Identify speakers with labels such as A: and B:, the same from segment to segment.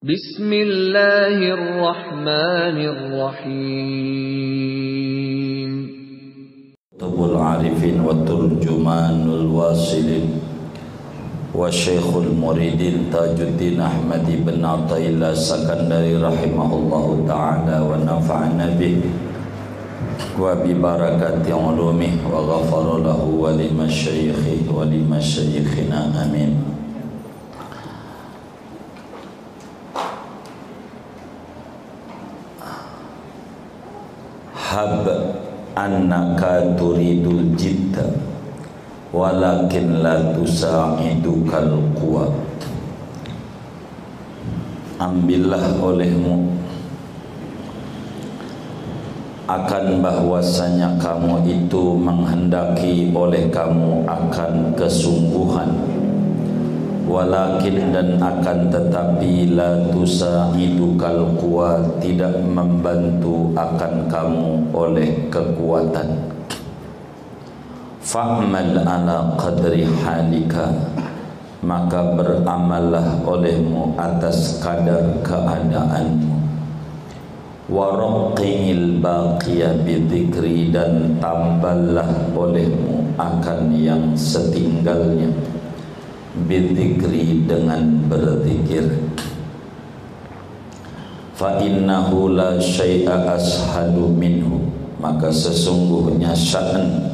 A: بسم الله الرحمن الرحيم. طب العارفين والترجمان الواصلين والشيخ المريد تاج الدين أحمد بن عطي الله سكندري رحمه الله تعالى ونفعنا به وببركة علومه وغفر له ولمشايخه ولمشايخنا آمين. Hab annaka turidul jidda walakin la tusa'idukal quwa ambillah olehmu akan bahwasanya kamu itu menghendaki oleh kamu akan kesungguhan walakin dan akan tetapi la tusa'idukal kuwa tidak membantu akan kamu oleh kekuatan. Fa'mal ala qadri halika maka beramallah olehmu atas kadar keadaanmu. Waraqil baqiya bidzikri dan tamballah olehmu akan yang setinggalnya bidzikri dengan berzikir. Fa innahu la syai'a ashadu minhu. Maka sesungguhnya sya'an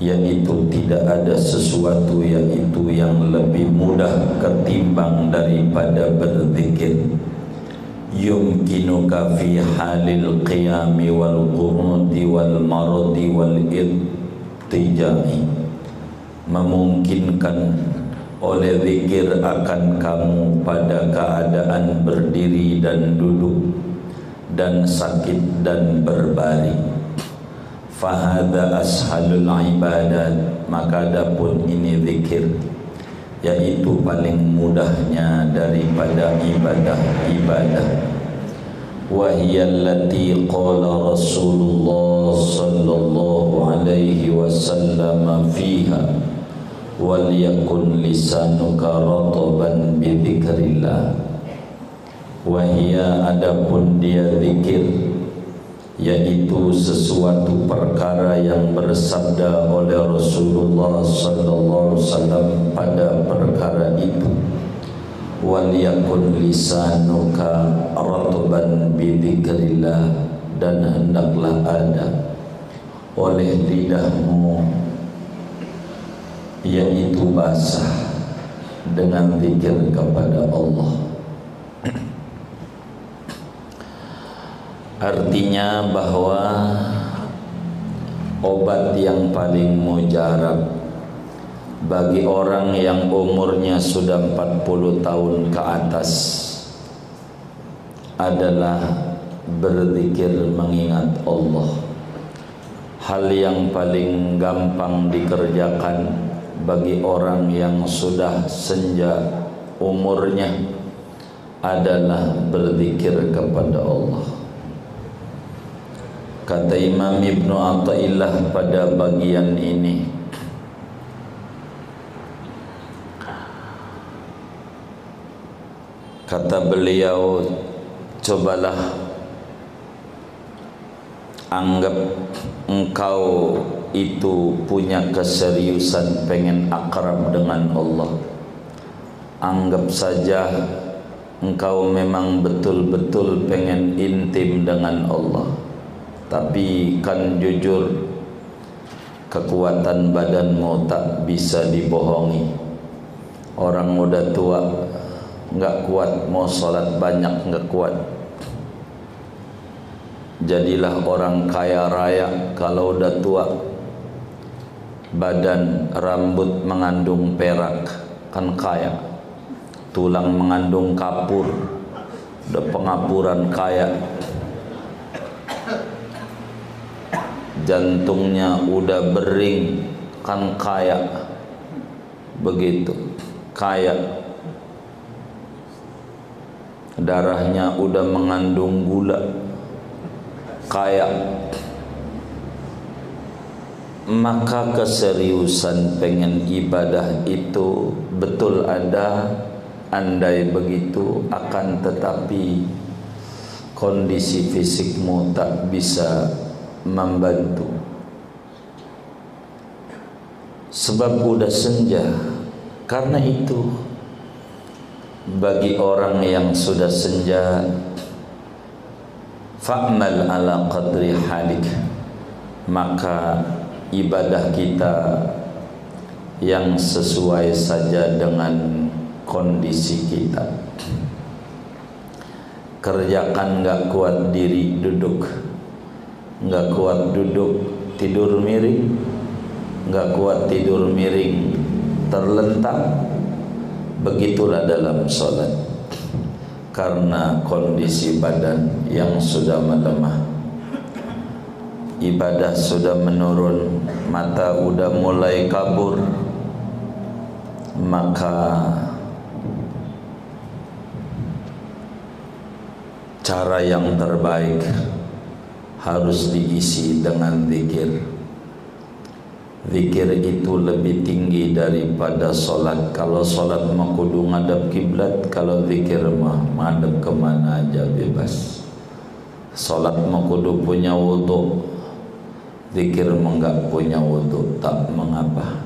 A: yaitu tidak ada sesuatu yaitu yang lebih mudah ketimbang daripada berzikir. Yumkinuka fi halil qiyami wal qunudi wal maradi wal irtijai memungkinkan oleh zikir akan kamu pada keadaan berdiri dan duduk dan sakit dan berbaring fahada ashalul ibadat. Maka adapun ini zikir yaitu paling mudahnya daripada ibadah-ibadah. Wahiyallati qala Rasulullah sallallahu alaihi wasallam fiha wal yakun lisanuka rataban bi dzikrillah wa hiya adapun dia zikir yaitu sesuatu perkara yang bersabda oleh Rasulullah sallallahu alaihi wasallam pada perkara itu. wal yakun lisanuka rataban bi dan hendaklah ada oleh lidahmu yaitu basah dengan zikir kepada Allah. Artinya bahwa obat yang paling mujarab bagi orang yang umurnya sudah 40 tahun ke atas adalah berzikir mengingat Allah. Hal yang paling gampang dikerjakan bagi orang yang sudah senja umurnya adalah berzikir kepada Allah. Kata Imam Ibn Atta'illah pada bagian ini Kata beliau Cobalah Anggap engkau itu punya keseriusan pengen akrab dengan Allah. Anggap saja engkau memang betul-betul pengen intim dengan Allah. Tapi kan jujur kekuatan badanmu tak bisa dibohongi. Orang muda tua enggak kuat mau salat banyak enggak kuat. Jadilah orang kaya raya kalau udah tua badan rambut mengandung perak kan kaya. Tulang mengandung kapur. Udah pengapuran kaya. Jantungnya udah bering kan kaya. Begitu kaya. Darahnya udah mengandung gula. Kaya maka keseriusan pengen ibadah itu betul ada andai begitu akan tetapi kondisi fisikmu tak bisa membantu. Sebab udah senja. Karena itu bagi orang yang sudah senja fa'mal ala qadri halik maka ibadah kita yang sesuai saja dengan kondisi kita. Kerjakan nggak kuat diri duduk. Nggak kuat duduk tidur miring. Nggak kuat tidur miring terlentang. Begitulah dalam solat karena kondisi badan yang sudah melemah ibadah sudah menurun mata sudah mulai kabur maka cara yang terbaik harus diisi dengan zikir. Zikir itu lebih tinggi daripada solat Kalau solat mah kudu ngadap kiblat Kalau zikir mah ngadap ke mana aja bebas. Solat mah kudu punya wudhu Zikir mah enggak punya wudhu Tak mengapa.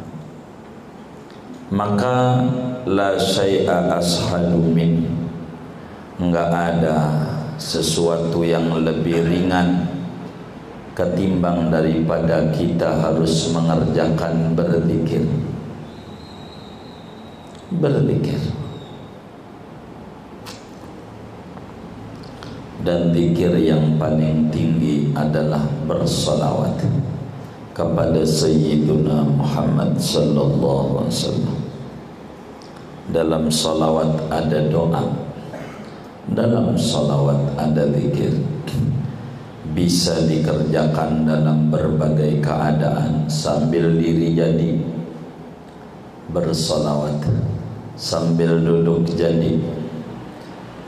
A: Maka La syai'a ashadu min. Enggak ada sesuatu yang lebih ringan ketimbang daripada kita harus mengerjakan berzikir. Berzikir dan zikir yang paling tinggi adalah bersalawat kepada Sayyiduna Muhammad sallallahu alaihi wasallam. Dalam salawat ada doa dalam salawat ada zikir. Bisa dikerjakan dalam berbagai keadaan sambil diri jadi bersolawat. Sambil duduk jadi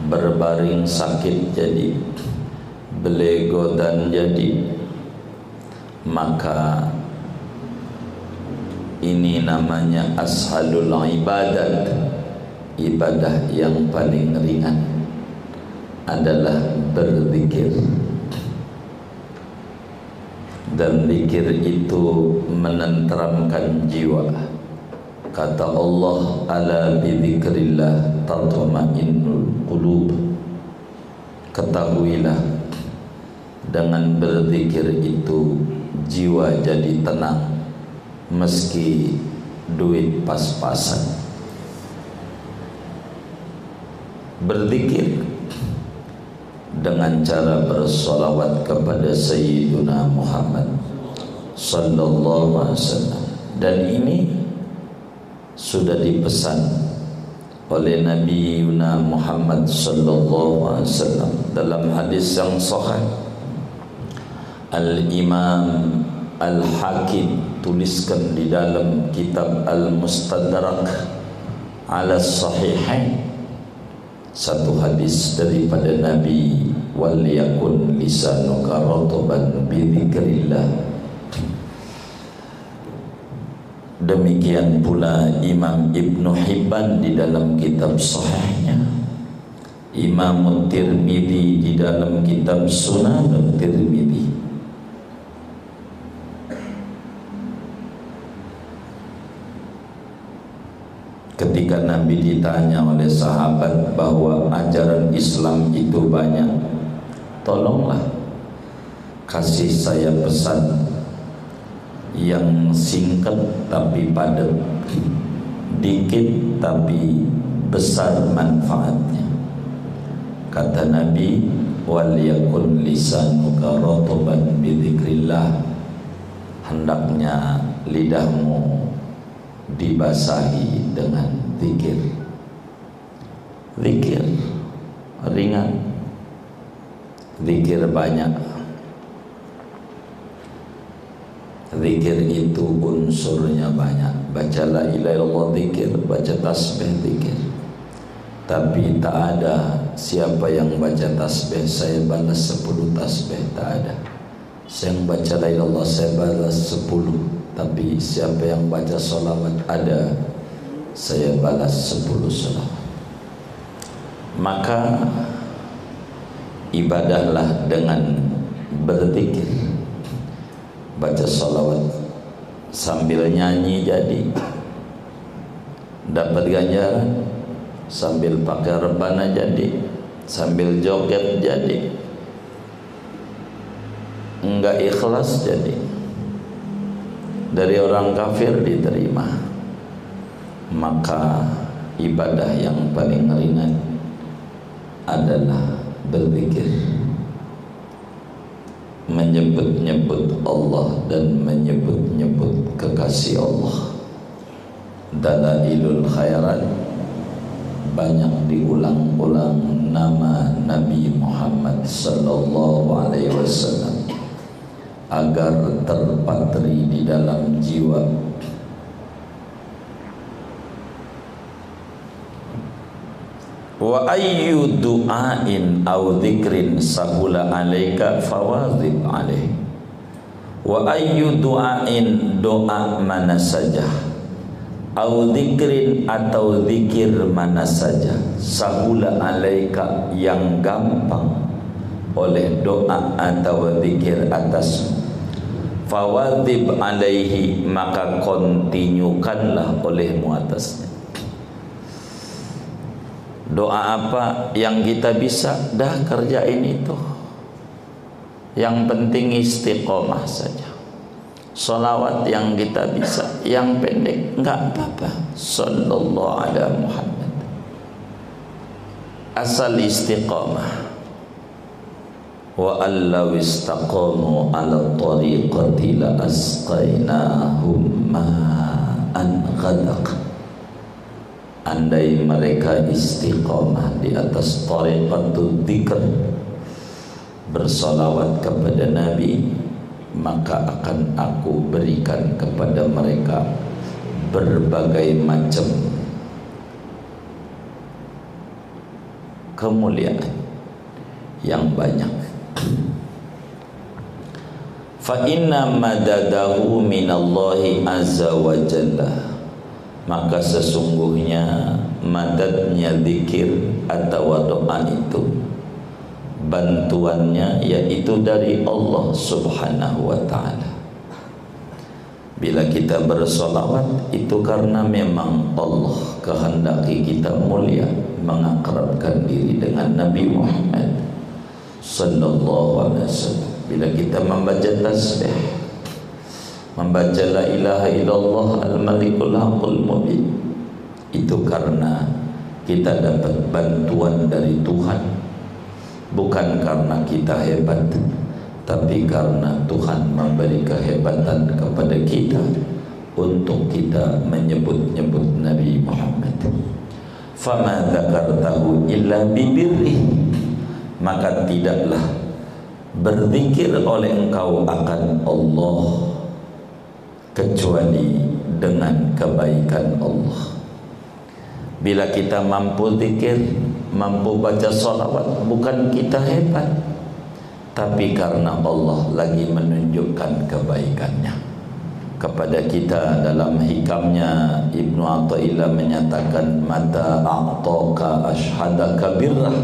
A: berbaring sakit jadi belego dan jadi. Maka ini namanya ashalul ibadat ibadah yang paling ringan adalah berzikir. Dan zikir itu menenteramkan jiwa. Kata Allah ala bidzikrillah tatma'innul qulub. Ketahuilah dengan berzikir itu jiwa jadi tenang meski duit pas-pasan. Berzikir dengan cara bersolawat kepada Sayyiduna Muhammad Sallallahu Alaihi Wasallam. Dan ini sudah dipesan oleh Nabi Yuna Muhammad Sallallahu Alaihi Wasallam. Dalam hadis yang sahih Al Imam Al Hakim tuliskan di dalam kitab Al Mustadrak ala Sahihain satu hadis daripada Nabi wal yakun lisanuka rataban bi dzikrillah demikian pula Imam Ibnu Hibban di dalam kitab sahihnya. Imam Tirmidzi di dalam kitab Sunan Tirmidzi ketika Nabi ditanya oleh sahabat bahwa ajaran Islam itu banyak tolonglah kasih saya pesan yang singkat tapi padat dikit tapi besar manfaatnya. Kata Nabi wal yakun lisanuka rataban bi hendaknya lidahmu dibasahi dengan zikir zikir ringan zikir banyak zikir itu unsurnya banyak. Baca la ilaha illallah zikir baca tasbih zikir. Tapi tak ada siapa yang baca tasbih saya balas sepuluh tasbih tak ada. Saya yang baca la ilaha illallah saya balas sepuluh. Tapi siapa yang baca salawat ada saya balas sepuluh salawat maka ibadahlah dengan berzikir baca salawat sambil nyanyi jadi. Dapat ganjaran sambil pakai rebana jadi sambil joget jadi. Enggak ikhlas jadi. Dari orang kafir diterima. Maka ibadah yang paling ringan adalah berzikir menyebut-nyebut Allah dan menyebut-nyebut kekasih Allah. Dalailul khairat banyak diulang-ulang nama Nabi Muhammad sallallahu alaihi wasallam agar terpatri di dalam jiwa wa ayyu du'ain aw dzikrin sahula alaika fawazib alaih. Wa ayyu du'ain doa mana saja. Au dzikrin atau zikir mana saja. Sahula alaika yang gampang oleh doa atau zikir atas. Fawadib alaihi maka kontinyukanlah olehmu atasnya doa apa yang kita bisa? Dah kerjain itu. Yang penting istiqomah saja. Salawat yang kita bisa Yang pendek enggak apa-apa. Sallallahu ala Muhammad. Asal istiqamah Wa allaw istaqamu ala tariqati la asqainahum ma'an ghadaq Andai mereka istiqamah di atas tariqatul dzikr bersalawat kepada Nabi maka akan aku berikan kepada mereka berbagai macam kemuliaan yang banyak. Fa inna madadahu minallahi azza wa jalla maka sesungguhnya madadnya zikir atau doa itu bantuannya yaitu dari Allah Subhanahu wa taala. Bila kita bersolawat itu karena memang Allah kehendaki kita mulia mengakrabkan diri dengan Nabi Muhammad sallallahu alaihi wasallam. Bila kita membaca tasbih membaca la ilaha illallah al-malikul haqqul mubin. Itu karena kita dapat bantuan dari Tuhan. Bukan karena kita hebat tapi karena Tuhan memberi kehebatan kepada kita untuk kita menyebut-nyebut Nabi Muhammad. Fama dzakartahu illa bibirri. Maka tidaklah berzikir oleh engkau akan Allah kecuali dengan kebaikan Allah. Bila kita mampu zikir mampu baca salawat bukan kita hebat. Tapi karena Allah lagi menunjukkan kebaikannya. Kepada kita dalam hikamnya Ibnu Athaillah menyatakan mata a'taka ashhadaka birrah.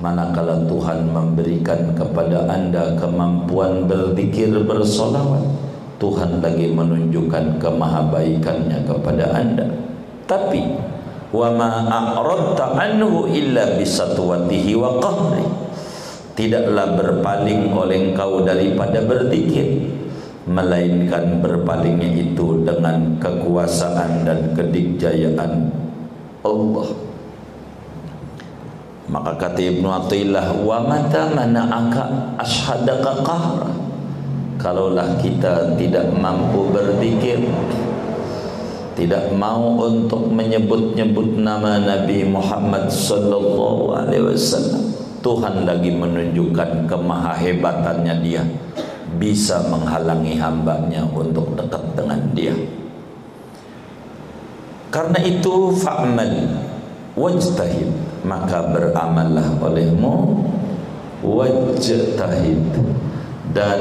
A: Manakala Tuhan memberikan kepada anda kemampuan berzikir bersolawat Tuhan lagi menunjukkan kemahabaikannya kepada anda. Tapi wa ma a'radta anhu illa bisatwatihi wa qahri. Tidaklah berpaling oleh engkau daripada berzikir melainkan berpalingnya itu dengan kekuasaan dan kedikjayaan Allah. Maka kata Ibnu Athaillah wa mata mana'aka ashhadaka qahra kalaulah kita tidak mampu berzikir tidak mau untuk menyebut-nyebut nama Nabi Muhammad sallallahu alaihi wasallam Tuhan lagi menunjukkan kemahahebatannya dia bisa menghalangi hambanya untuk dekat dengan dia. Karena itu fa'mal wajtahid maka beramallah olehmu wajtahid. Dan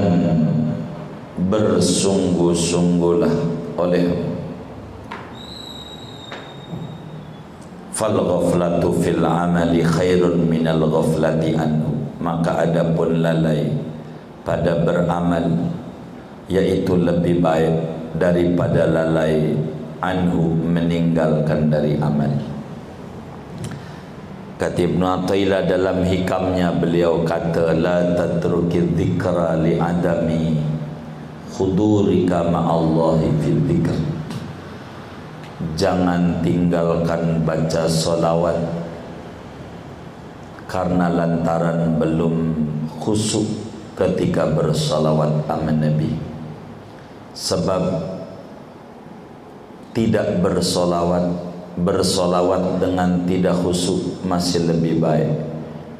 A: bersungguh-sungguhlah olehmu fal ghaflatu fil amali khairun minal ghaflati anhu. Maka adapun lalai pada beramal yaitu lebih baik daripada lalai anhu meninggalkan dari amal. Kata Ibn Attailah dalam hikamnya beliau kata la tatruki dhikra li adami khudurika ma'allahi fil dhikr jangan tinggalkan baca solawat karena lantaran belum khusuk ketika bersolawat aman Nabi. Sebab tidak bersolawat bersolawat dengan tidak khusuk masih lebih baik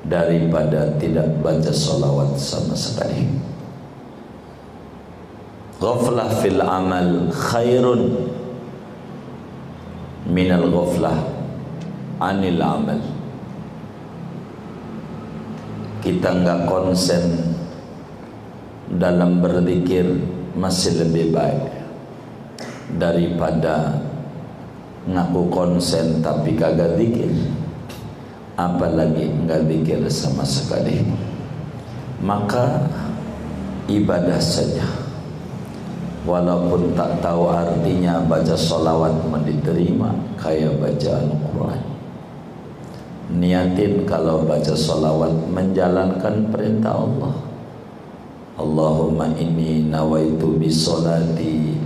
A: daripada tidak baca solawat sama sekali ghaflah fil amal khairun minal ghaflah anil amal. Kita enggak konsen dalam berzikir masih lebih baik daripada ngaku konsen tapi kagak zikir. Apalagi enggak zikir sama sekali. Maka ibadah saja walaupun tak tahu artinya baca solawat diterima kayak baca Al-Quran. Niatin kalau baca solawat menjalankan perintah Allah. Allahumma inni nawaitu bisolati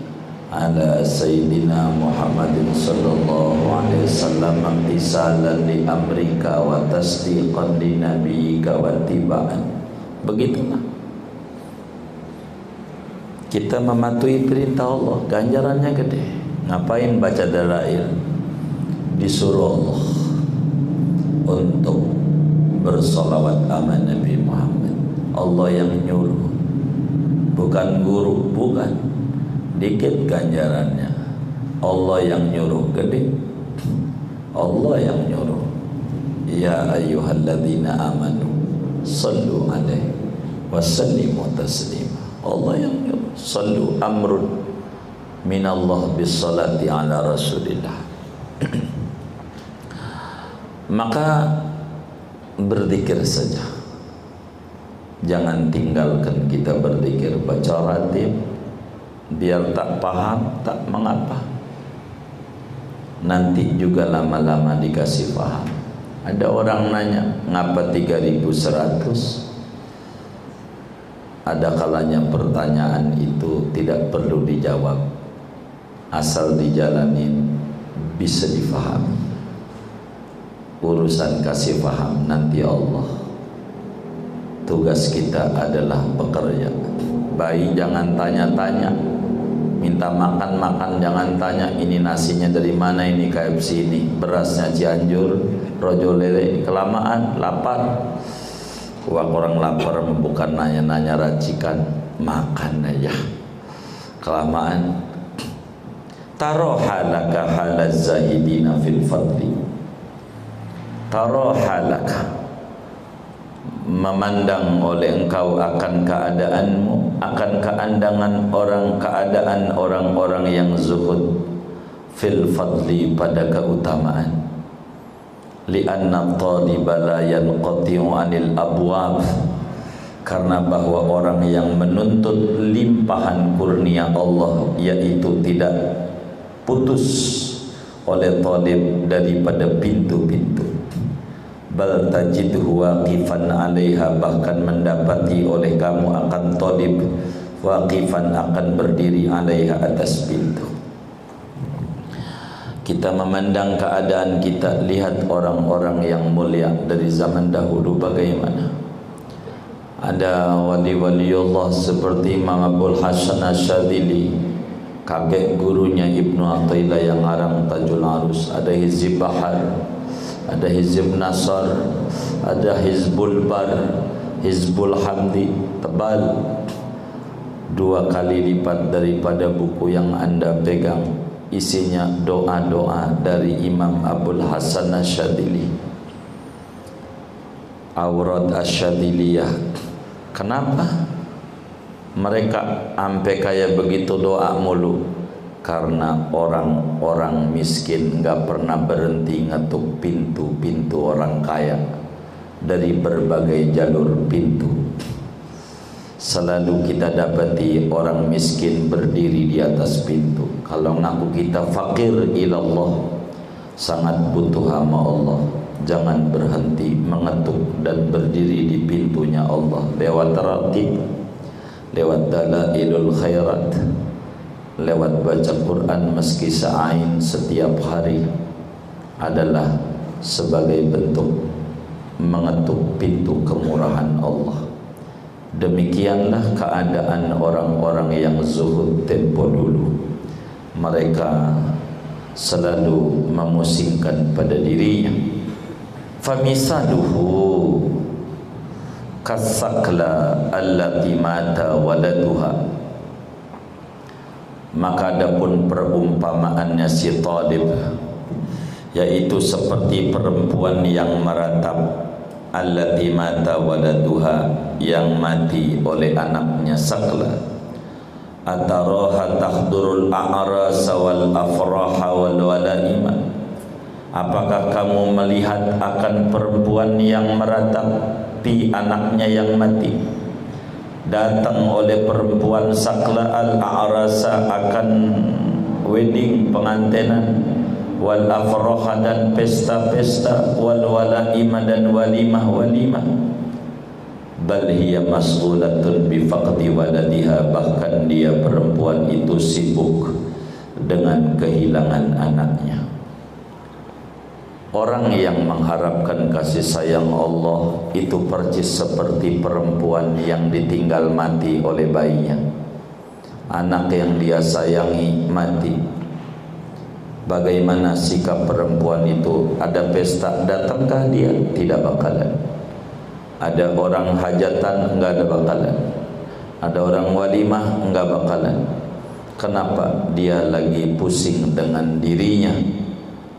A: ala Sayyidina Muhammadin sallallahu alaihi wasallam amtisalan li amrika wa tasdiqan li nabiyika wa tibaan begitulah kita mematuhi perintah Allah. Ganjarannya gede. Ngapain baca dalail? Disuruh Allah untuk bersolawat aman Nabi Muhammad. Allah yang nyuruh. Bukan guru bukan. Dikit ganjarannya. Allah yang nyuruh gede. Allah yang nyuruh. Ya ayyuhalladzina amanu sallu alaihi wasallimu taslima. Allah yang nyuruh sallu amrun minallah bisalati ala rasulillah. Maka berzikir saja. Jangan tinggalkan kita berzikir baca ratib biar tak paham tak mengapa. Nanti juga lama-lama dikasih paham. Ada orang nanya ngapa 3100 ada kalanya pertanyaan itu tidak perlu dijawab. Asal dijalanin bisa difahami. Urusan kasih paham nanti Allah. Tugas kita adalah bekerja. Bayi jangan tanya-tanya. Minta makan-makan jangan tanya. Ini nasinya dari mana ini KFC ini? Berasnya Cianjur rojo lele kelamaan lapar Wah orang lapar bukan nanya-nanya racikan makan aja. Kelamaan taro halaka halaz zahidina fil fadli. Taro halaka memandang oleh engkau akan keadaanmu akan keandangan orang keadaan orang-orang yang zuhud fil fadli pada keutamaan li'anna taliba la yanqati'u 'anil abwab. Karena bahwa orang yang menuntut limpahan kurnia Allah yaitu tidak putus oleh talib daripada pintu-pintu. Bal tajidhu waqifan 'alaiha bahkan mendapati oleh kamu akan talib waqifan akan berdiri 'alaiha atas pintu kita memandang keadaan kita lihat orang-orang yang mulia dari zaman dahulu bagaimana. Ada wali-wali Allah seperti Imam Abdul Hasan Asyadili kakek gurunya Ibnu Athaillah yang arang Tajul Arus ada Hizib Bahar ada Hizib Nasar ada Hizbul Bar Hizbul Hamdi tebal. Dua kali lipat daripada buku yang anda pegang isinya doa-doa dari Imam Abdul Hasan Asyadili. Aurat Asyadiliyah. Kenapa? Mereka sampai kayak begitu doa mulu. Karena orang-orang miskin nggak pernah berhenti ngetuk pintu-pintu orang kaya. Dari berbagai jalur pintu selalu kita dapati orang miskin berdiri di atas pintu. Kalau ngaku kita fakir ilallah sangat butuh sama Allah. Jangan berhenti mengetuk dan berdiri di pintunya Allah. Lewat ratib lewat dalailul khairat lewat baca Quran meski seain setiap hari adalah sebagai bentuk mengetuk pintu kemurahan Allah. Demikianlah keadaan orang-orang yang zuhud tempo dulu. Mereka selalu memusingkan pada dirinya. Famisaluhu kasakla allati mata waladuha maka adapun perumpamaannya si talib yaitu seperti perempuan yang meratap allati mata waladuha yang mati oleh anaknya sakla. Ataraha tahdurul a'rasa wal afraha wal walaima. Apakah kamu melihat akan perempuan yang meratapi anaknya yang mati? Datang oleh perempuan sakla al-a'rasa akan wedding pengantenan wal afroha dan pesta-pesta wal walaima dan walimah walimah bal hiya mas'ulatun bi faqdi waladiha bahkan dia perempuan itu sibuk dengan kehilangan anaknya Orang yang mengharapkan kasih sayang Allah itu percis seperti perempuan yang ditinggal mati oleh bayinya. Anak yang dia sayangi mati. Bagaimana sikap perempuan itu? Ada pesta, datangkah dia? Tidak bakalan. Ada orang hajatan, enggak ada bakalan. Ada orang walimah, enggak bakalan. Kenapa? Dia lagi pusing dengan dirinya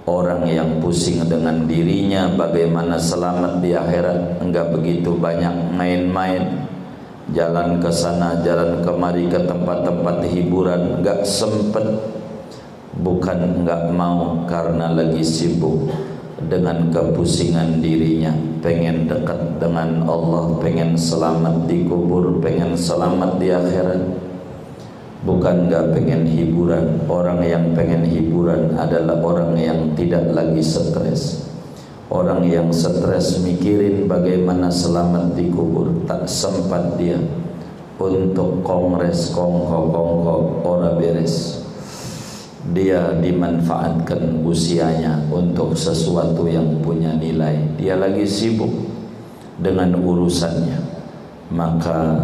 A: Orang yang pusing dengan dirinya bagaimana selamat di akhirat enggak begitu banyak main-main jalan ke sana jalan kemari ke tempat-tempat hiburan enggak sempet bukan enggak mau karena lagi sibuk dengan kepusingan dirinya. Pengen dekat dengan Allah pengen selamat di kubur pengen selamat di akhirat. Bukan nggak pengen hiburan. Orang yang pengen hiburan adalah orang yang tidak lagi stres. Orang yang stres mikirin bagaimana selamat di kubur tak sempat dia untuk kongres kongko kongko ora beres dia dimanfaatkan usianya untuk sesuatu yang punya nilai. Dia lagi sibuk dengan urusannya. Maka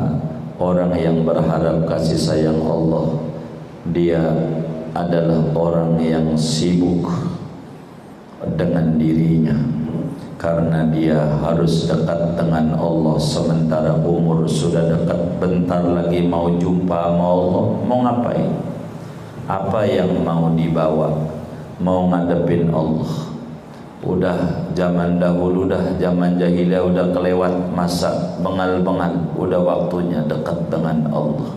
A: orang yang berharap kasih sayang Allah dia adalah orang yang sibuk dengan dirinya. Karena dia harus dekat dengan Allah sementara umur sudah dekat. Bentar lagi mau jumpa sama Allah mau ngapain apa yang mau dibawa? Mau ngadepin Allah? Udah zaman dahulu dah zaman jahiliyah udah kelewat masa bengal-bengal udah waktunya dekat dengan Allah.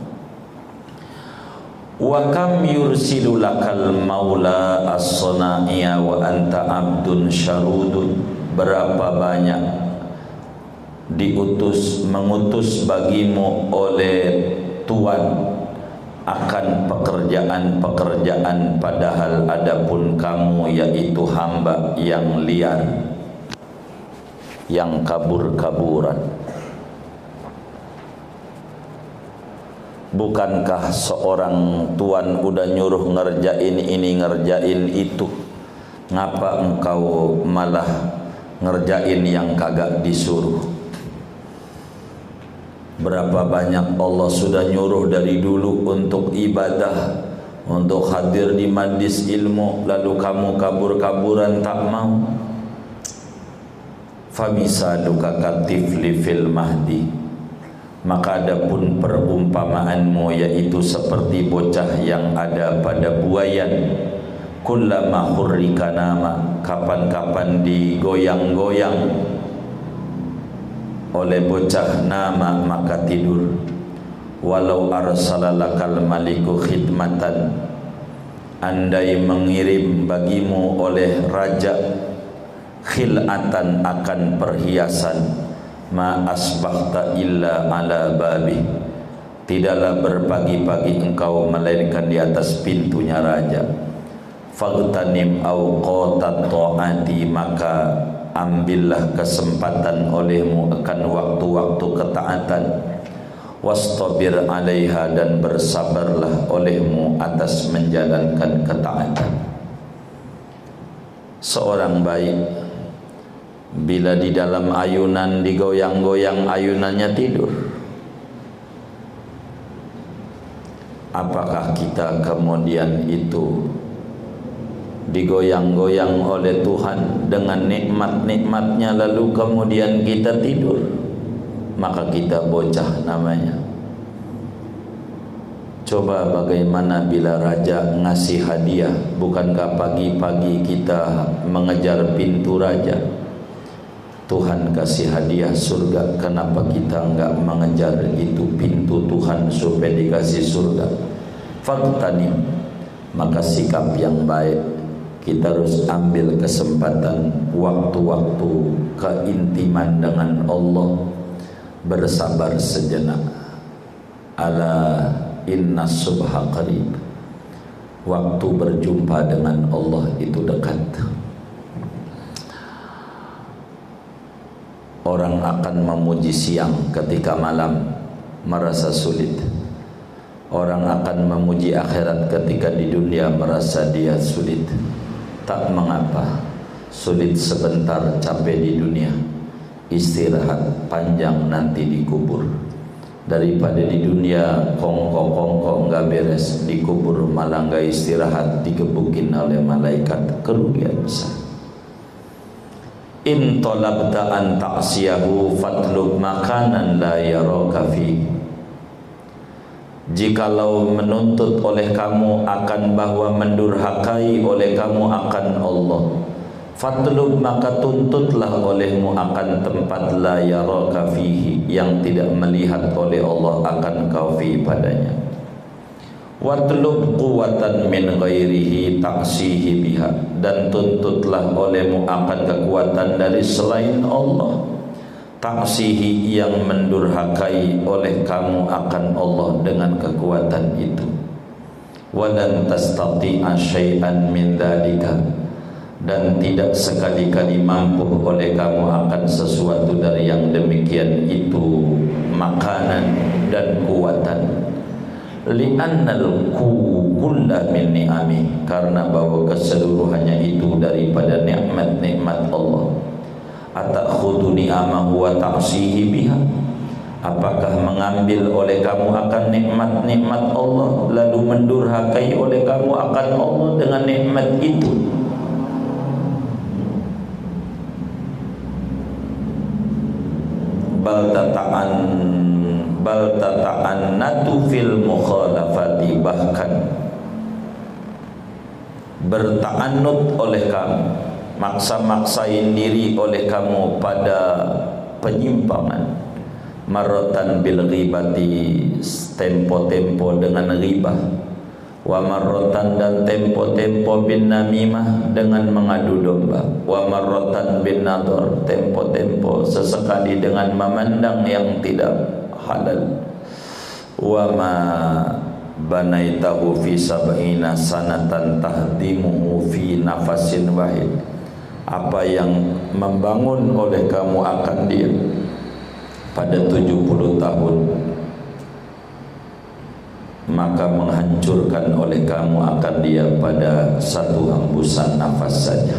A: Wa kam yursilu lakal maula as-sana'iya wa anta abdun syarudun? Berapa banyak diutus mengutus bagimu oleh Tuhan akan pekerjaan-pekerjaan padahal adapun kamu yaitu hamba yang liar yang kabur-kaburan. Bukankah seorang tuan udah nyuruh ngerjain ini ngerjain itu? Ngapa engkau malah ngerjain yang kagak disuruh Berapa banyak Allah sudah nyuruh dari dulu untuk ibadah Untuk hadir di majlis ilmu Lalu kamu kabur-kaburan tak mau? Famisaduka katifli fil mahdi. Maka adapun perumpamaanmu Yaitu seperti bocah yang ada pada buayan. Kullama hurrika nama Kapan-kapan digoyang-goyang oleh bocah nama maka tidur. Walau arsalalakal maliku khidmatan. Andai mengirim bagimu oleh raja khilatan akan perhiasan. Ma asbahta illa ala babi. Tidaklah berpagi-pagi engkau melainkan di atas pintunya raja. Fagtanim au qatat taati maka ambillah kesempatan olehmu akan waktu-waktu ketaatan. Wastabir alaiha dan bersabarlah olehmu atas menjalankan ketaatan. Seorang baik bila di dalam ayunan digoyang-goyang ayunannya tidur. Apakah kita kemudian itu digoyang-goyang oleh Tuhan. Dengan nikmat-nikmatnya lalu kemudian kita tidur. Maka kita bocah namanya. Coba bagaimana bila raja ngasih hadiah. Bukankah pagi-pagi kita mengejar pintu raja? Tuhan kasih hadiah surga. Kenapa kita enggak mengejar itu pintu Tuhan Supaya dikasih surga? Faktanim Maka sikap yang baik Kita harus ambil kesempatan Waktu-waktu keintiman dengan Allah. Bersabar sejenak. Ala inna subha qarib. Waktu berjumpa dengan Allah itu dekat. Orang akan memuji siang ketika malam merasa sulit. Orang akan memuji akhirat ketika di dunia merasa dia sulit tak mengapa. Sulit sebentar capek di dunia. Istirahat panjang nanti dikubur daripada di dunia kongko-kongko enggak beres. Dikubur malah enggak istirahat dikebukin oleh malaikat kerugian besar. In talabta an ta'siyahu fatlub makanan la yaraka fi Jikalau menuntut oleh kamu akan bahwa mendurhakai oleh kamu akan Allah Fatlub maka tuntutlah olehmu akan tempat la yaraka fihi yang tidak melihat oleh Allah akan kau fi padanya. Watlub quwatan min ghairihi taksihi biha dan tuntutlah olehmu akan kekuatan dari selain Allah taksihi yang mendurhakai oleh kamu akan Allah dengan kekuatan itu. Walan tastati'a syai'an min dzalika dan tidak sekali-kali mampu oleh kamu akan sesuatu dari yang demikian itu makanan dan kuatan. Li'annal kulla min ni'ami. Karena bahwa keseluruhannya itu daripada nikmat-nikmat Allah atakhudu ni'amahu wa ta'sihi biha? Apakah mengambil oleh kamu akan nikmat-nikmat Allah lalu mendurhakai oleh kamu akan Allah dengan nikmat itu? Bal tata'an bal tata'an natu fil mukhalafati bahkan. Berta'anut oleh kamu maksa-maksain diri oleh kamu pada penyimpangan. Marotan bil ghibati tempo-tempo dengan ribah wa marrotan dan tempo-tempo bin namimah dengan mengadu domba. Wa marrotan bin nador tempo-tempo sesekali dengan memandang yang tidak halal. Wa ma banaitahu fi sab'ina sanatan tahdimuhu fi nafasin wahid apa yang membangun oleh kamu akan dia pada 70 tahun. Maka menghancurkan oleh kamu akan dia pada satu hembusan nafas saja.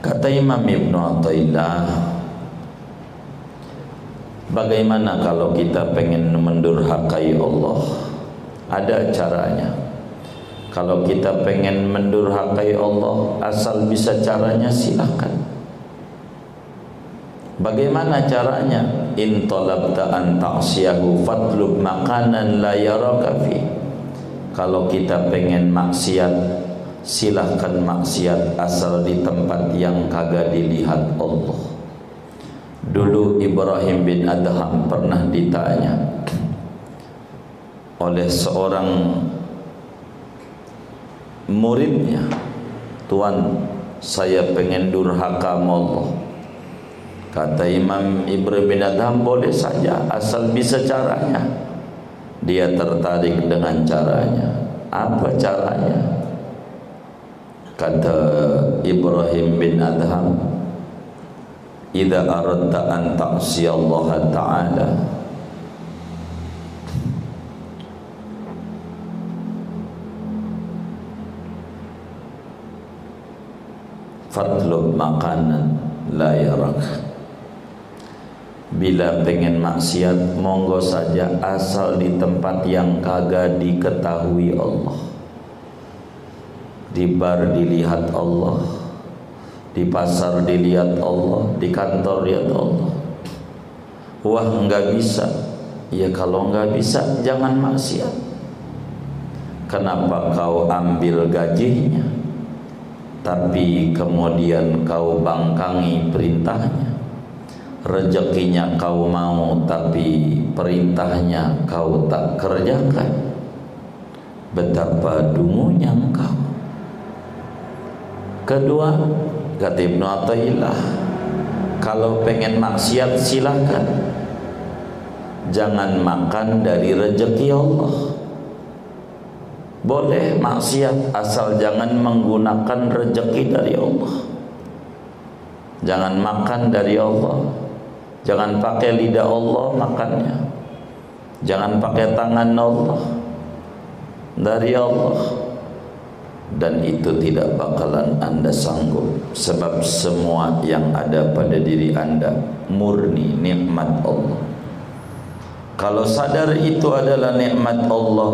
A: Kata Imam Ibn Atta'illah bagaimana kalau kita pengen mendurhakai Allah? Ada caranya kalau kita pengen mendurhakai Allah asal bisa caranya silakan Bagaimana caranya? In talabta an ta'siyahu fatlub makanan la yaraka fi. Kalau kita pengen maksiat, silahkan maksiat asal di tempat yang kagak dilihat Allah. Dulu Ibrahim bin Adham pernah ditanya oleh seorang muridnya Tuan saya pengen durhaka Allah. Kata Imam Ibrahim bin Adham boleh saja asal bisa caranya. Dia tertarik dengan caranya. Apa caranya? Kata Ibrahim bin Adham idza aradta an ta'si Allah taala fatlub makanan la yarak. Bila pengen maksiat monggo saja asal di tempat yang kagak diketahui Allah. Di bar dilihat Allah di pasar dilihat Allah di kantor lihat Allah. Wah nggak bisa. Ya kalau nggak bisa jangan maksiat. Kenapa kau ambil gajinya tapi kemudian kau bangkangi perintahnya rezekinya kau mau tapi perintahnya kau tak kerjakan betapa dungunya engkau Kedua, kata Ibnu Athaillah, kalau pengen maksiat silakan. Jangan makan dari rezeki Allah. Boleh maksiat asal jangan menggunakan rezeki dari Allah. Jangan makan dari Allah. Jangan pakai lidah Allah makannya. Jangan pakai tangan Allah. Dari Allah dan itu tidak bakalan anda sanggup sebab semua yang ada pada diri anda murni nikmat Allah kalau sadar itu adalah nikmat Allah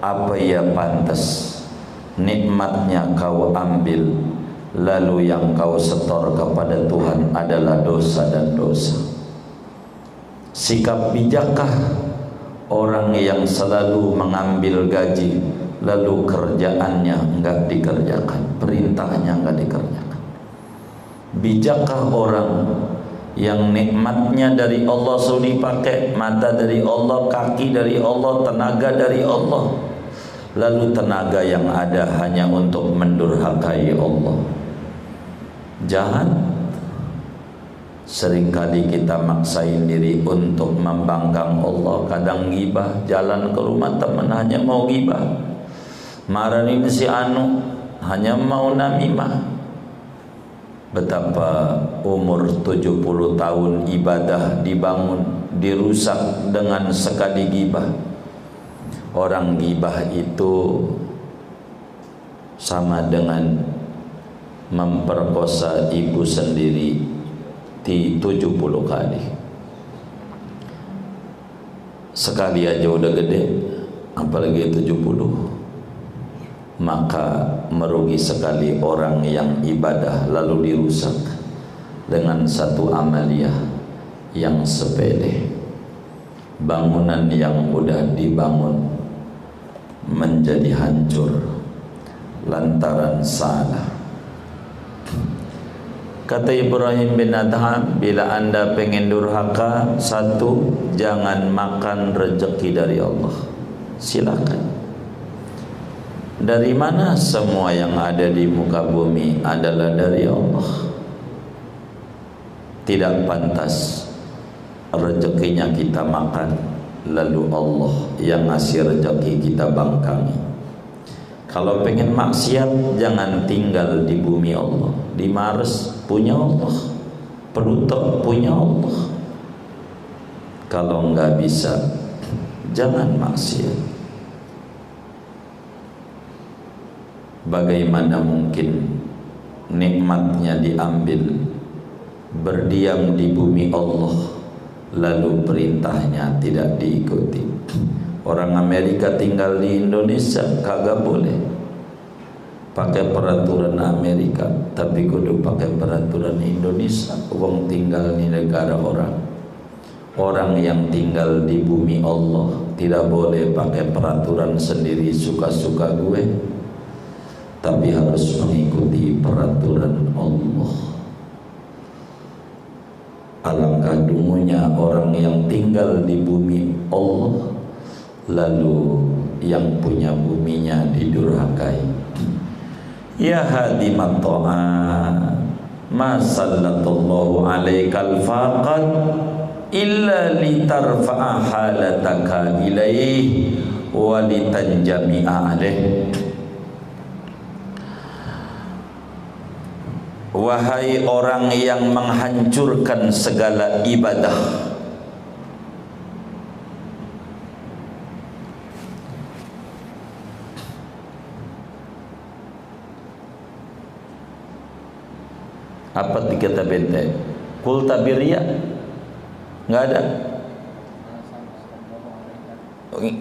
A: apa ya pantas nikmatnya kau ambil lalu yang kau setor kepada Tuhan adalah dosa dan dosa. Sikap bijakkah orang yang selalu mengambil gaji lalu kerjaannya enggak dikerjakan perintahnya enggak dikerjakan? Bijakkah orang yang nikmatnya dari Allah sudah dipakai mata dari Allah kaki dari Allah tenaga dari Allah lalu tenaga yang ada hanya untuk mendurhakai Allah. Jangan sering kali kita maksain diri untuk membangkang Allah. Kadang gibah jalan ke rumah teman hanya mau gibah Marani si anu hanya mau namimah. Betapa umur 70 tahun ibadah dibangun dirusak dengan sekali gibah orang gibah itu sama dengan memperkosa ibu sendiri di 70 kali. Sekali aja udah gede apalagi 70 maka merugi sekali orang yang ibadah lalu dirusak dengan satu amalia yang sepele. Bangunan yang mudah dibangun menjadi hancur lantaran salah. Kata Ibrahim bin Adham bila anda pengen durhaka satu jangan makan rezeki dari Allah. Silakan. Dari mana semua yang ada di muka bumi adalah dari Allah? Tidak pantas rezekinya kita makan Lalu Allah yang ngasih rezeki kita bangkangi. Kalau pengen maksiat jangan tinggal di bumi Allah. Di Mars punya Allah. Pluto punya Allah. Kalau enggak bisa jangan maksiat. Bagaimana mungkin nikmatnya diambil? Berdiam di bumi Allah lalu perintahnya tidak diikuti. Orang Amerika tinggal di Indonesia kagak boleh pakai peraturan Amerika tapi kudu pakai peraturan Indonesia. Uang tinggal di negara orang. Orang yang tinggal di bumi Allah tidak boleh pakai peraturan sendiri suka-suka gue tapi harus mengikuti peraturan Allah alangkah dungunya orang yang tinggal di bumi Allah lalu yang punya buminya didurhakai Ya hadimat ta'at Ma sallallahu alaikal faqad Illa litarfa'a halataka ilaih Wa litanjami'a alaih Wahai orang yang menghancurkan segala ibadah. Apa dikata benteng? Kul tabiria nggak ada?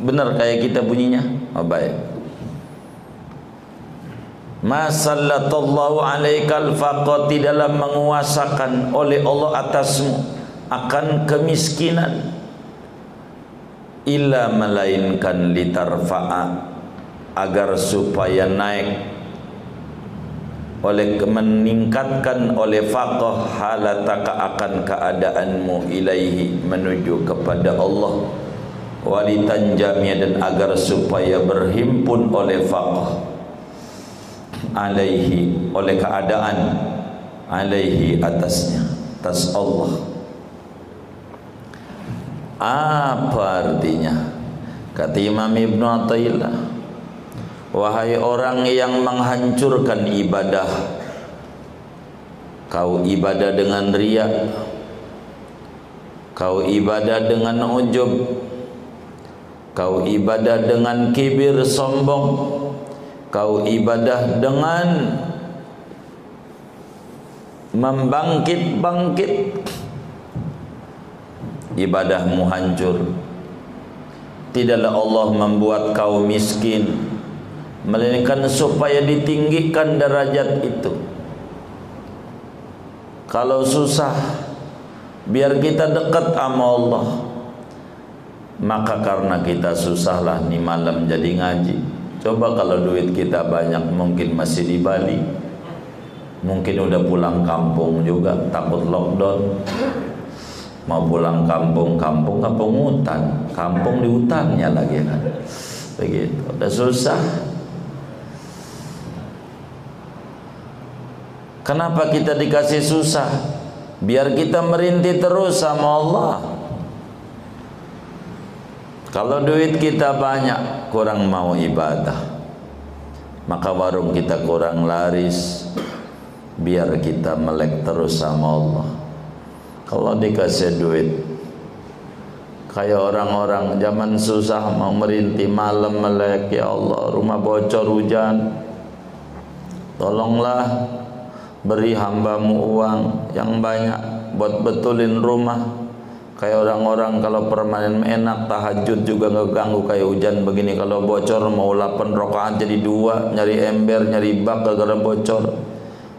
A: Benar kayak kita bunyinya? Oh baik Masallallahu alaikal faqati dalam menguasakan oleh Allah atasmu akan kemiskinan. Illa melainkan litarfa'a agar supaya naik oleh meningkatkan oleh faqah halataka akan keadaanmu ilaihi menuju kepada Allah. Walitanjamia dan agar supaya berhimpun oleh faqah alaihi oleh keadaan alaihi atasnya. Atas Allah. Apa artinya? Kata Imam Ibn Atta'illah Wahai orang yang menghancurkan ibadah Kau ibadah dengan riak Kau ibadah dengan ujub Kau ibadah dengan kibir sombong Kau ibadah dengan Membangkit-bangkit. Ibadahmu hancur. Tidaklah Allah membuat kau miskin melainkan supaya ditinggikan derajat itu. Kalau susah biar kita dekat sama Allah. Maka karena kita susahlah nih malam jadi ngaji coba kalau duit kita banyak mungkin masih di Bali. Mungkin udah pulang kampung juga takut lockdown. Mau pulang kampung kampung kampung hutan? Kampung di hutannya lagi kan? Begitu. Udah susah. Kenapa kita dikasih susah? Biar kita merintih terus sama Allah. Kalau duit kita banyak, kurang mau ibadah. Maka warung kita kurang laris. Biar kita melek terus sama Allah. Kalau dikasih duit, kayak orang-orang zaman susah mau merintih malam melek ya Allah rumah bocor hujan tolonglah beri hambamu uang yang banyak buat betulin rumah kayak orang-orang kalau permanen enak tahajud juga ngeganggu. Kayak hujan begini kalau bocor mau 8 rokaat jadi dua nyari ember nyari bak gara-gara bocor.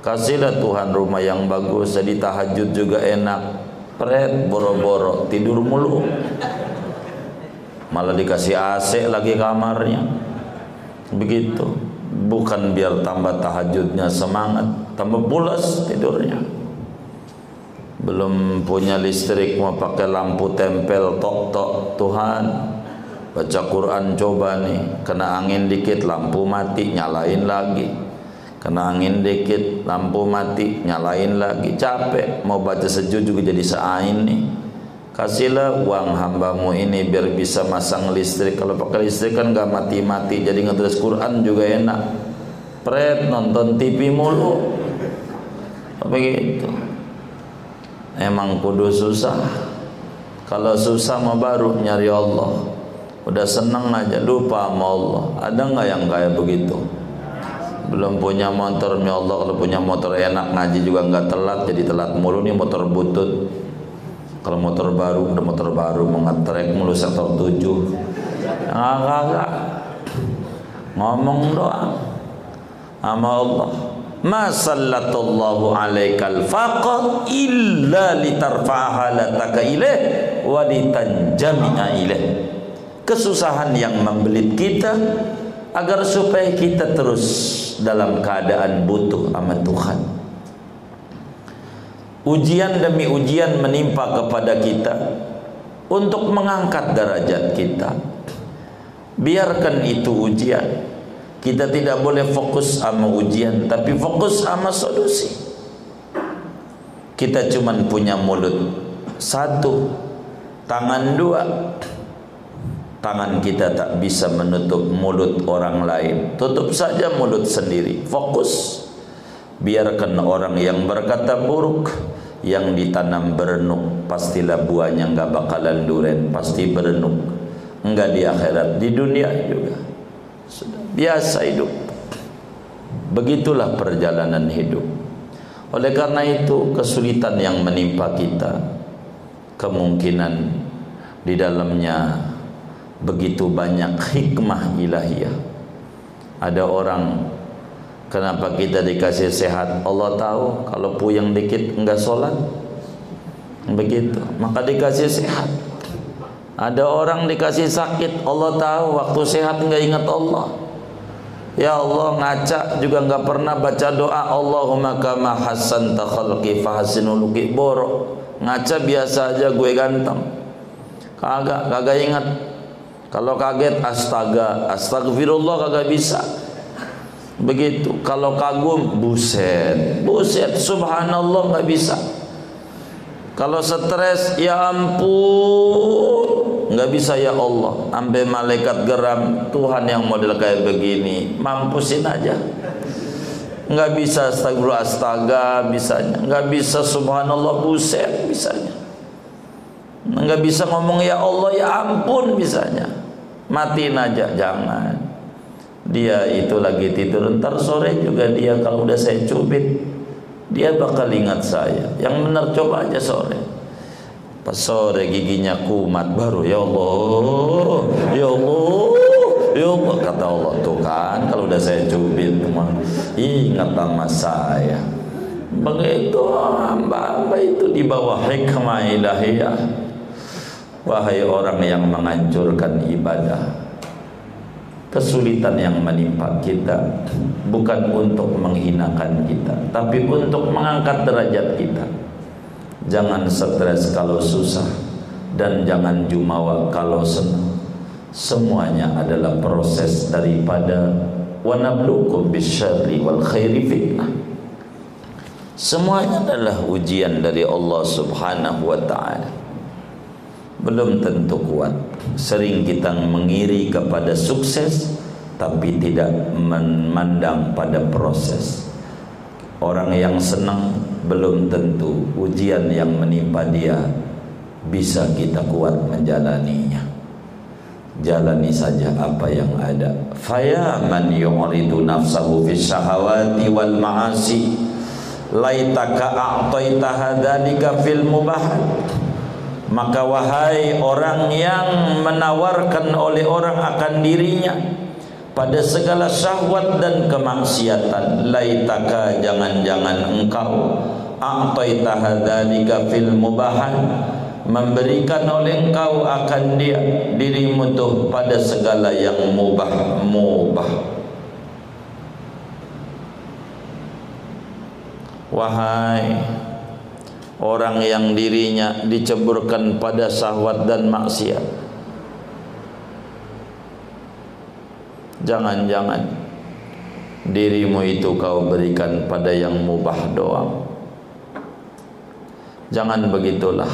A: Kasihlah Tuhan rumah yang bagus jadi tahajud juga enak. Pret boro-boro tidur mulu. Malah dikasih AC lagi kamarnya. Begitu. Bukan biar tambah tahajudnya semangat tambah pulas tidurnya belum punya listrik mau pakai lampu tempel tok tok. Tuhan baca Quran coba nih. Kena angin dikit lampu mati nyalain lagi. Kena angin dikit lampu mati nyalain lagi. Capek mau baca sejuk juga jadi seain nih. Kasihlah uang hambamu ini biar bisa masang listrik. Kalau pakai listrik kan gak mati-mati jadi ngetulis Quran juga enak. Pret nonton TV mulu. Begitu emang kudu susah. Kalau susah mah baru nyari Allah. Udah seneng aja lupa sama Allah. Ada nggak yang kayak begitu? Belum punya motor ya Allah. Kalau punya motor enak ngaji juga nggak telat jadi telat mulu nih motor butut. Kalau motor baru udah motor baru mengetrek mulu sektor 7 enggak enggak ngomong doang. Sama Allah ma sallallahu alaikal illa litarfa'a halataka ilaih wa litanjami'a ilaih. Kesusahan yang membelit kita agar supaya kita terus dalam keadaan butuh sama Tuhan. Ujian demi ujian menimpa kepada kita untuk mengangkat derajat kita. Biarkan itu ujian kita tidak boleh fokus sama ujian tapi fokus sama solusi. Kita cuman punya mulut. Satu. Tangan dua. Tangan kita tak bisa menutup mulut orang lain. Tutup saja mulut sendiri. Fokus. Biarkan orang yang berkata buruk yang ditanam berenuk pastilah buahnya enggak bakalan duren pasti berenuk. Enggak di akhirat di dunia juga. Sudah biasa hidup. Begitulah perjalanan hidup. Oleh karena itu kesulitan yang menimpa kita kemungkinan di dalamnya begitu banyak hikmah ilahiyah. Ada orang kenapa kita dikasih sehat? Allah tahu kalau puyeng dikit enggak sholat. Begitu. Maka dikasih sehat. Ada orang dikasih sakit, Allah tahu waktu sehat enggak ingat Allah. Ya Allah ngaca juga enggak pernah baca doa Allahumma kama hasanta khalqi fahasinul boro. Ngaca biasa aja gue ganteng. Kagak, kagak ingat. Kalau kaget astaga, astagfirullah kagak bisa. Begitu. Kalau kagum buset, buset subhanallah enggak bisa. Kalau stres ya ampun nggak bisa ya Allah. Sampai malaikat geram Tuhan yang model kayak begini mampusin aja. Nggak bisa astagfirullah astaga bisanya. Nggak bisa subhanallah buset bisanya. Nggak bisa ngomong ya Allah ya ampun bisanya. Matiin aja jangan. Dia itu lagi tidur ntar sore juga dia kalau udah saya cubit dia bakal ingat saya. Yang benar coba aja sore Pas sore giginya kumat baru ya Allah, ya Allah, ya Allah kata Allah tuh kan kalau udah saya cubit teman ingat sama saya. Begitu hamba-hamba itu di bawah hikmah ilahiyah. Wahai orang yang menghancurkan ibadah Kesulitan yang menimpa kita Bukan untuk menghinakan kita Tapi untuk mengangkat derajat kita Jangan stres kalau susah dan jangan jumawa kalau senang. Semuanya adalah proses daripada wanablukum bisyarri wal khairi fitnah. Semuanya adalah ujian dari Allah Subhanahu wa taala. Belum tentu kuat. Sering kita mengiri kepada sukses tapi tidak memandang pada proses. Orang yang senang belum tentu ujian yang menimpa dia bisa kita kuat menjalaninya. Jalani saja apa yang ada. Faya man yu'ridu nafsahu fi syahawati wal ma'asi laitaka a'taita hadzalika fil mubahat. Maka wahai orang yang menawarkan oleh orang akan dirinya pada segala syahwat dan kemaksiatan laitaka jangan-jangan engkau a'taita hadzalika fil mubahan memberikan oleh engkau akan dia dirimu tuh pada segala yang mubah mubah. Wahai orang yang dirinya diceburkan pada syahwat dan maksiat Jangan-jangan dirimu itu kau berikan pada yang mubah doang. Jangan begitulah.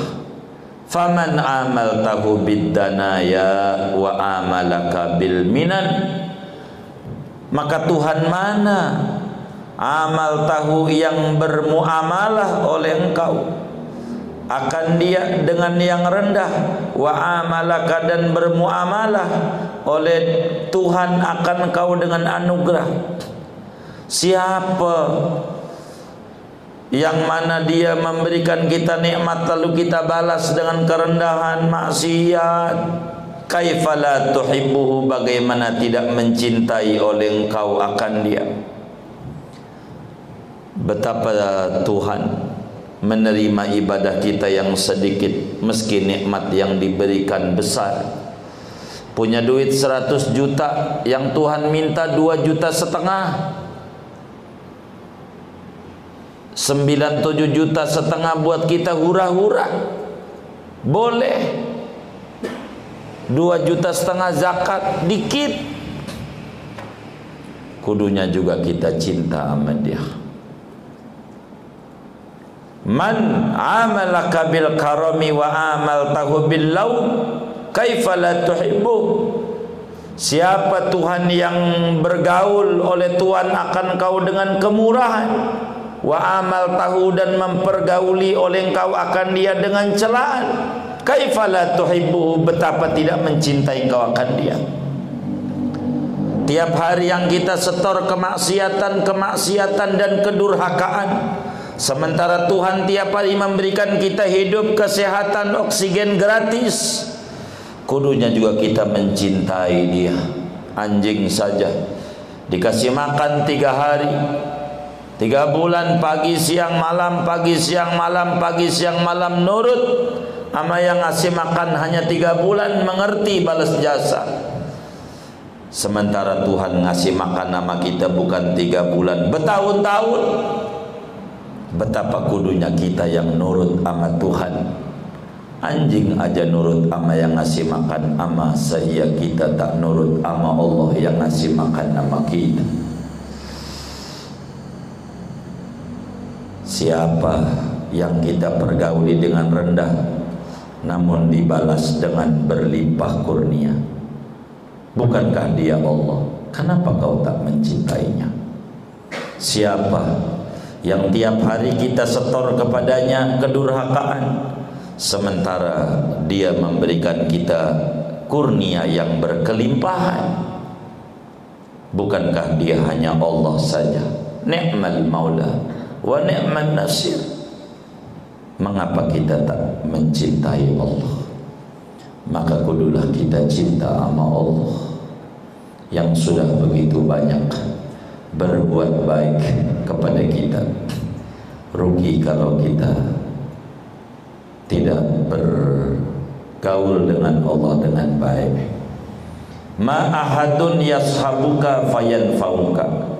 A: Faman amal tahu biddanaya wa amalaka bil minan. Maka Tuhan mana amal tahu yang bermuamalah oleh engkau akan dia dengan yang rendah. Wa amalaka dan bermuamalah oleh Tuhan akan kau dengan anugerah. Siapa yang mana dia memberikan kita nikmat lalu kita balas dengan kerendahan maksiat kaifala tuhibbuhu bagaimana tidak mencintai oleh engkau akan dia. Betapa Tuhan menerima ibadah kita yang sedikit meski nikmat yang diberikan besar. Punya duit 100 juta yang Tuhan minta 2 juta setengah. 97 juta setengah buat kita hura-hura. Boleh. 2 juta setengah zakat dikit. Kudunya juga kita cinta sama dia man amalaka bil karami wa amaltahu bil law kaifa la tuhibbu? Siapa Tuhan yang bergaul oleh Tuhan akan kau dengan kemurahan? Wa amal tahu dan mempergauli oleh engkau akan dia dengan celaan. Kaifa la tuhibbu? Betapa tidak mencintai engkau akan dia. Tiap hari yang kita setor kemaksiatan, kemaksiatan dan kedurhakaan. Sementara Tuhan tiap hari memberikan kita hidup, kesehatan, oksigen gratis. Kudunya juga kita mencintai dia. Anjing saja. Dikasih makan tiga hari. Tiga bulan pagi siang malam, pagi siang malam, pagi siang malam nurut. Ama yang ngasih makan hanya tiga bulan mengerti balas jasa. Sementara Tuhan ngasih makan nama kita bukan tiga bulan Bertahun-tahun Betapa kudunya kita yang nurut sama Tuhan Anjing aja nurut sama yang ngasih makan ama Saya kita tak nurut sama Allah yang ngasih makan nama kita Siapa yang kita pergauli dengan rendah Namun dibalas dengan berlimpah kurnia Bukankah dia Allah? Kenapa kau tak mencintainya? Siapa yang tiap hari kita setor kepadanya kedurhakaan sementara dia memberikan kita kurnia yang berkelimpahan? Bukankah dia hanya Allah saja? Ni'mal maula wa ni'man nasir. Mengapa kita tak mencintai Allah? Maka kudulah kita cinta sama Allah yang sudah begitu banyak berbuat baik kepada kita. Rugi kalau kita tidak bergaul dengan Allah dengan baik. Ma ahadun yashabuka fayanfauka.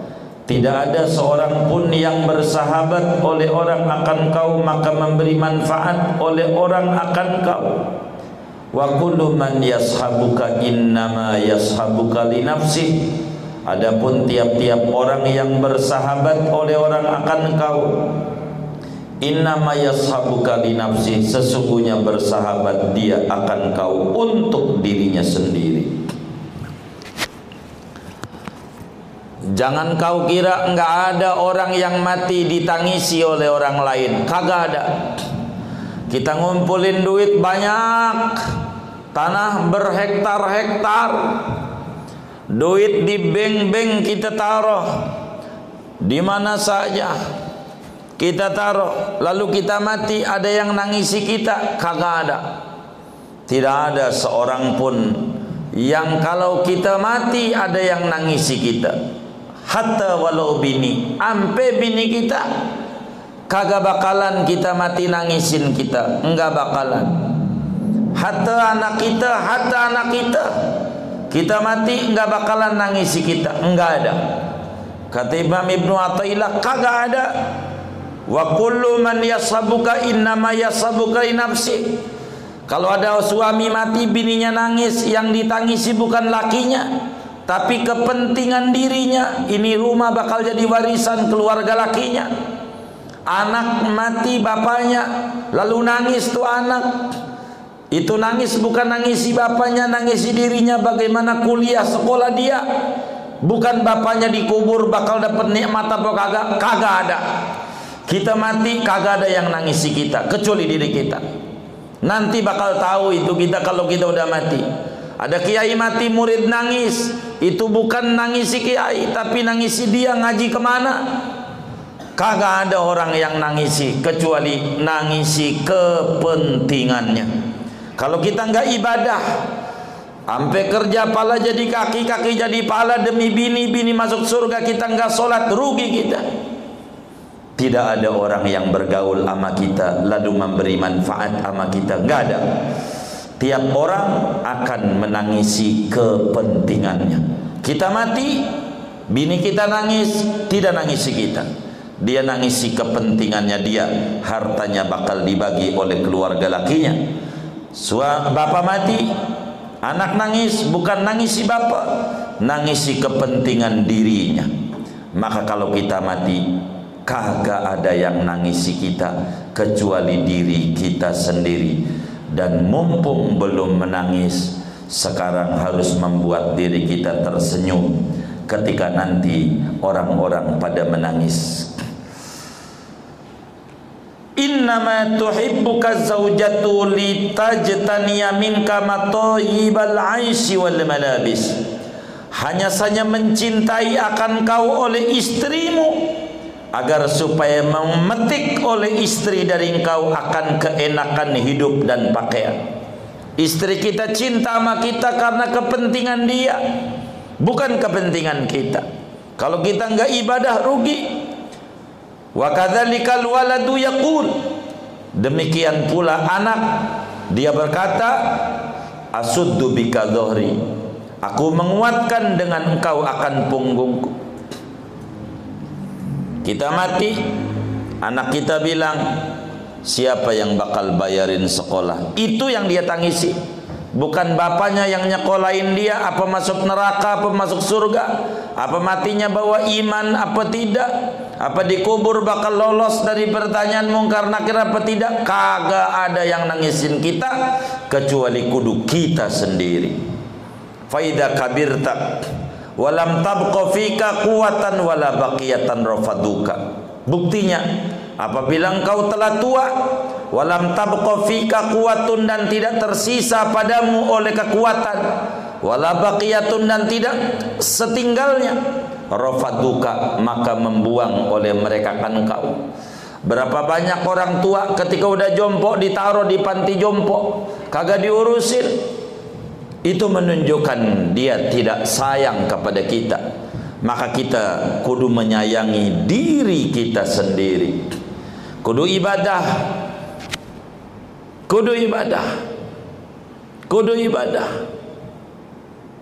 A: Tidak ada seorang pun yang bersahabat oleh orang akan kau maka memberi manfaat oleh orang akan kau. Wa kullu man yashabuka innama yashabuka li nafsi adapun tiap-tiap orang yang bersahabat oleh orang akan kau innama yashabuka li nafsi sesungguhnya bersahabat dia akan kau untuk dirinya sendiri Jangan kau kira enggak ada orang yang mati ditangisi oleh orang lain. Kagak ada. Kita ngumpulin duit banyak tanah berhektar-hektar duit di bank-bank kita taruh. Di mana saja kita taruh. Lalu kita mati ada yang nangisi kita? Kagak ada. Tidak ada seorang pun yang kalau kita mati ada yang nangisi kita. Hatta walau bini ampe bini kita kagak bakalan kita mati nangisin kita. Enggak bakalan. Hatta anak kita hatta anak kita kita mati enggak bakalan nangisi kita. Enggak ada. Kata Imam Ibnu Athaillah kagak ada. Wa kullu man yasabuka innama yasabuka nafsi. Kalau ada suami mati bininya nangis yang ditangisi bukan lakinya tapi kepentingan dirinya. Ini rumah bakal jadi warisan keluarga lakinya. Anak mati bapaknya lalu nangis tuh anak itu nangis bukan nangisi bapaknya, nangisi dirinya bagaimana kuliah sekolah dia. Bukan bapaknya dikubur bakal dapat nikmat apa kagak? Kagak ada. Kita mati kagak ada yang nangisi kita kecuali diri kita. Nanti bakal tahu itu kita kalau kita udah mati. Ada kiai mati murid nangis Itu bukan nangisi kiai Tapi nangisi dia ngaji ke mana Kagak ada orang yang nangisi Kecuali nangisi kepentingannya kalau kita enggak ibadah, sampai kerja pala jadi kaki, kaki jadi pala demi bini, bini masuk surga kita enggak sholat, rugi kita. Tidak ada orang yang bergaul sama kita lalu memberi manfaat sama kita, enggak ada. Tiap orang akan menangisi kepentingannya. Kita mati, bini kita nangis, tidak nangisi kita. Dia nangisi kepentingannya dia, hartanya bakal dibagi oleh keluarga lakinya Suami bapak mati, anak nangis bukan nangis si bapak, nangisi kepentingan dirinya. Maka kalau kita mati kagak ada yang nangisi kita kecuali diri kita sendiri. Dan mumpung belum menangis sekarang harus membuat diri kita tersenyum. Ketika nanti orang-orang pada menangis Innama tuhibbuka zawjatu litajtaniya minka matoyibal aishi wal malabis. Hanya saja mencintai akan kau oleh istrimu Agar supaya memetik oleh istri dari engkau akan keenakan hidup dan pakaian. Istri kita cinta sama kita karena kepentingan dia Bukan kepentingan kita. Kalau kita enggak ibadah rugi Wa kadzalikal waladu yaqul. Demikian pula anak dia berkata asuddu bika dhuhri. Aku menguatkan dengan engkau akan punggungku. Kita mati, anak kita bilang, siapa yang bakal bayarin sekolah? Itu yang dia tangisi. Bukan bapaknya yang nyekolahin dia apa masuk neraka, apa masuk surga, apa matinya bawa iman, apa tidak. Apa dikubur bakal lolos dari pertanyaan mungkar nakir apa tidak? Kagak ada yang nangisin kita kecuali kudu kita sendiri. Faida kabirta walam tabqa fika quwatan wala. Buktinya apabila engkau telah tua walam tabqa fika quwatun dan tidak tersisa padamu oleh kekuatan wala baqiyatun dan tidak setinggalnya rafaduka maka membuang oleh mereka kan kau berapa banyak orang tua ketika udah jompo ditaruh di panti jompo kagak diurusin. Itu menunjukkan dia tidak sayang kepada kita. Maka kita kudu menyayangi diri kita sendiri kudu ibadah kudu ibadah kudu ibadah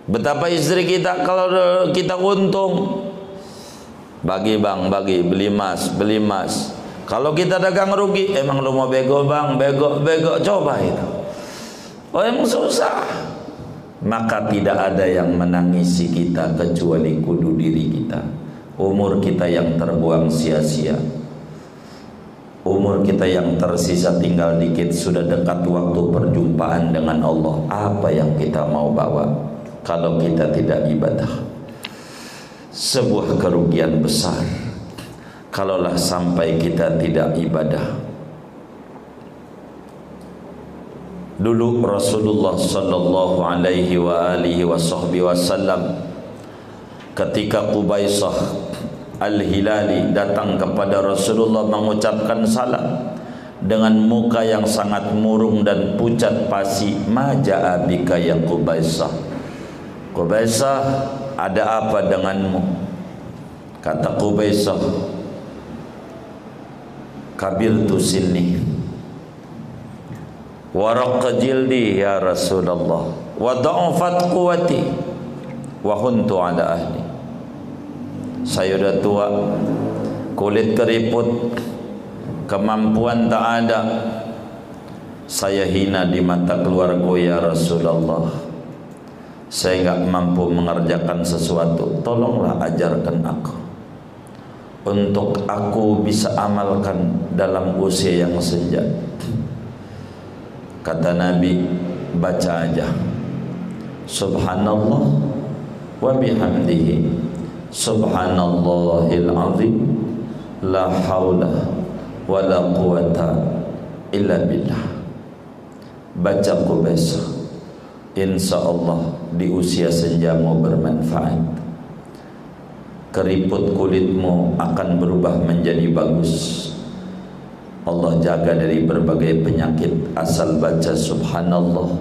A: Betapa istri kita kalau kita untung bagi bang, bagi beli emas, beli emas. Kalau kita dagang rugi, emang lu mau bego bang, bego, bego, coba itu. Oh emang susah. Maka tidak ada yang menangisi kita kecuali kudu diri kita. Umur kita yang terbuang sia-sia. Umur kita yang tersisa tinggal dikit sudah dekat waktu perjumpaan dengan Allah. Apa yang kita mau bawa? kalau kita tidak ibadah sebuah kerugian besar kalaulah sampai kita tidak ibadah dulu Rasulullah sallallahu alaihi wa alihi wasallam ketika Qubaisah Al-Hilali datang kepada Rasulullah mengucapkan salam dengan muka yang sangat murung dan pucat pasi maja'a bika ya Qubaisah? Qubaisah ada apa denganmu? kata Qubaisah. Kabir tu sini waraq jildi ya Rasulullah wa da'ufat quwati wa huntu ala ahli saya sudah tua. Kulit keriput. Kemampuan tak ada. Saya hina di mata keluarga ya Rasulullah. Saya enggak mampu mengerjakan sesuatu. Tolonglah ajarkan aku. Untuk aku bisa amalkan dalam usia yang senja. Kata Nabi baca aja. Subhanallah wa bihamdihi subhanallahil azim. La haula wa la quwata illa billah. Baca ku besok. Insya Allah di usia senjamu bermanfaat. Keriput kulitmu akan berubah menjadi bagus. Allah jaga dari berbagai penyakit. Asal baca subhanallah.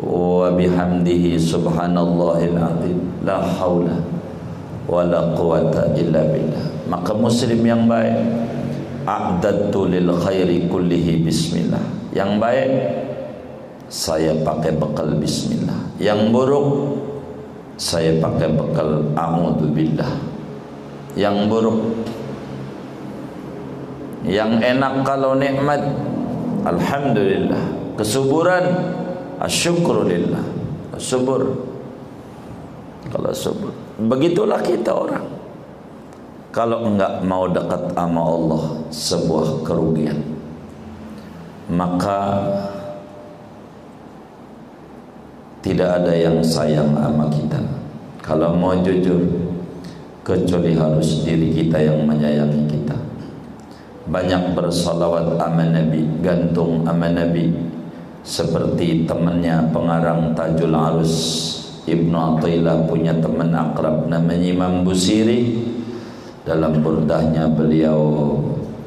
A: Wa bihamdihi subhanallahil azim. La haula wa la quwata illa billah. Maka muslim yang baik a'dadtu lil khairi kullihi bismillah. Yang baik saya pakai bekal bismillah. Yang buruk saya pakai bekal billah yang buruk yang enak kalau nikmat alhamdulillah. Kesuburan asyukrulillah. Subur. Kalau sebut begitulah kita orang. Kalau enggak mau dekat sama Allah sebuah kerugian. Maka tidak ada yang sayang sama kita. Kalau mau jujur kecuali harus diri kita yang menyayangi kita. Banyak bersalawat aman Nabi gantung aman Nabi. Seperti temannya pengarang Tajul Arus Ibnu Athaillah punya teman akrab namanya Imam Busiri. Dalam burdahnya beliau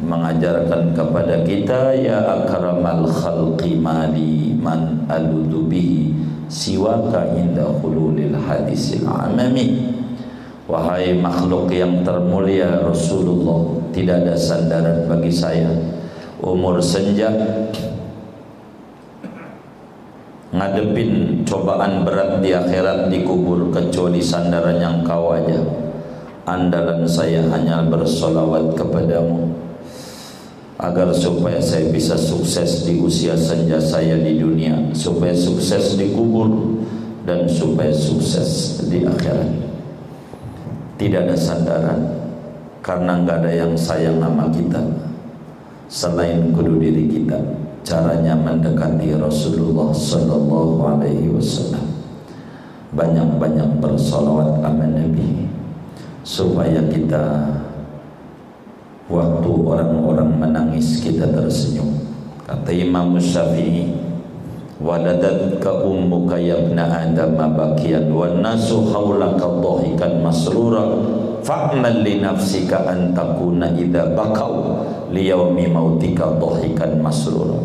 A: mengajarkan kepada kita ya akramal khalqi mali man aludu bihi siwaka inda hululil hadisil amami. Wahai makhluk yang termulia Rasulullah tidak ada sandaran bagi saya. Umur senja ngadepin cobaan berat di akhirat dikubur kecuali sandaran yang kau aja andalan saya hanya bersolawat kepadamu. Agar supaya saya bisa sukses di usia senja saya di dunia. Supaya sukses di kubur dan supaya sukses di akhirat. Tidak ada sandaran karena enggak ada yang sayang nama kita selain kudu diri kita caranya mendekati Rasulullah sallallahu alaihi wasallam. Banyak-banyak bersolawat aman Nabi supaya kita waktu orang-orang menangis kita tersenyum. Kata Imam Syafi'i waladat ka ummuka ya ibna adam bakian wan nasu haulaka dhahikan masrura fa'mal li nafsika an takuna idza bakau li yaumi mautika dhahikan masrura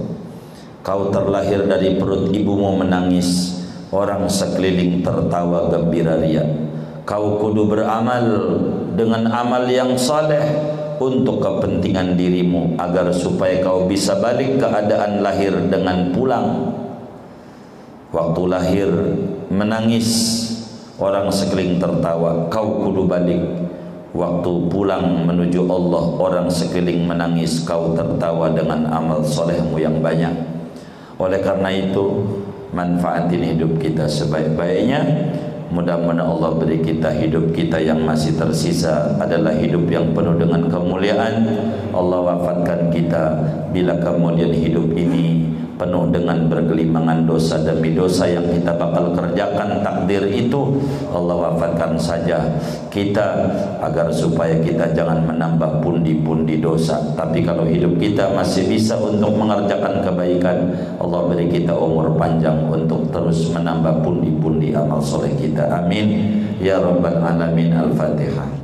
A: kau terlahir dari perut ibumu menangis orang sekeliling tertawa gembira ria. Kau kudu beramal dengan amal yang saleh untuk kepentingan dirimu agar supaya kau bisa balik keadaan lahir dengan pulang. Waktu lahir menangis orang sekeliling tertawa kau kudu balik waktu pulang menuju Allah orang sekeliling menangis kau tertawa dengan amal solehmu yang banyak. Oleh karena itu manfaatin hidup kita sebaik-baiknya. Mudah-mudahan Allah beri kita hidup kita yang masih tersisa adalah hidup yang penuh dengan kemuliaan. Allah wafatkan kita bila kemudian hidup ini penuh dengan bergelimangan dosa demi dosa yang kita bakal kerjakan. Takdir itu Allah wafatkan saja kita agar supaya kita jangan menambah pundi-pundi dosa. Tapi kalau hidup kita masih bisa untuk mengerjakan kebaikan Allah beri kita umur panjang untuk terus menambah pundi-pundi amal soleh kita. Amin. Ya rabbal alamin. Al-fatihah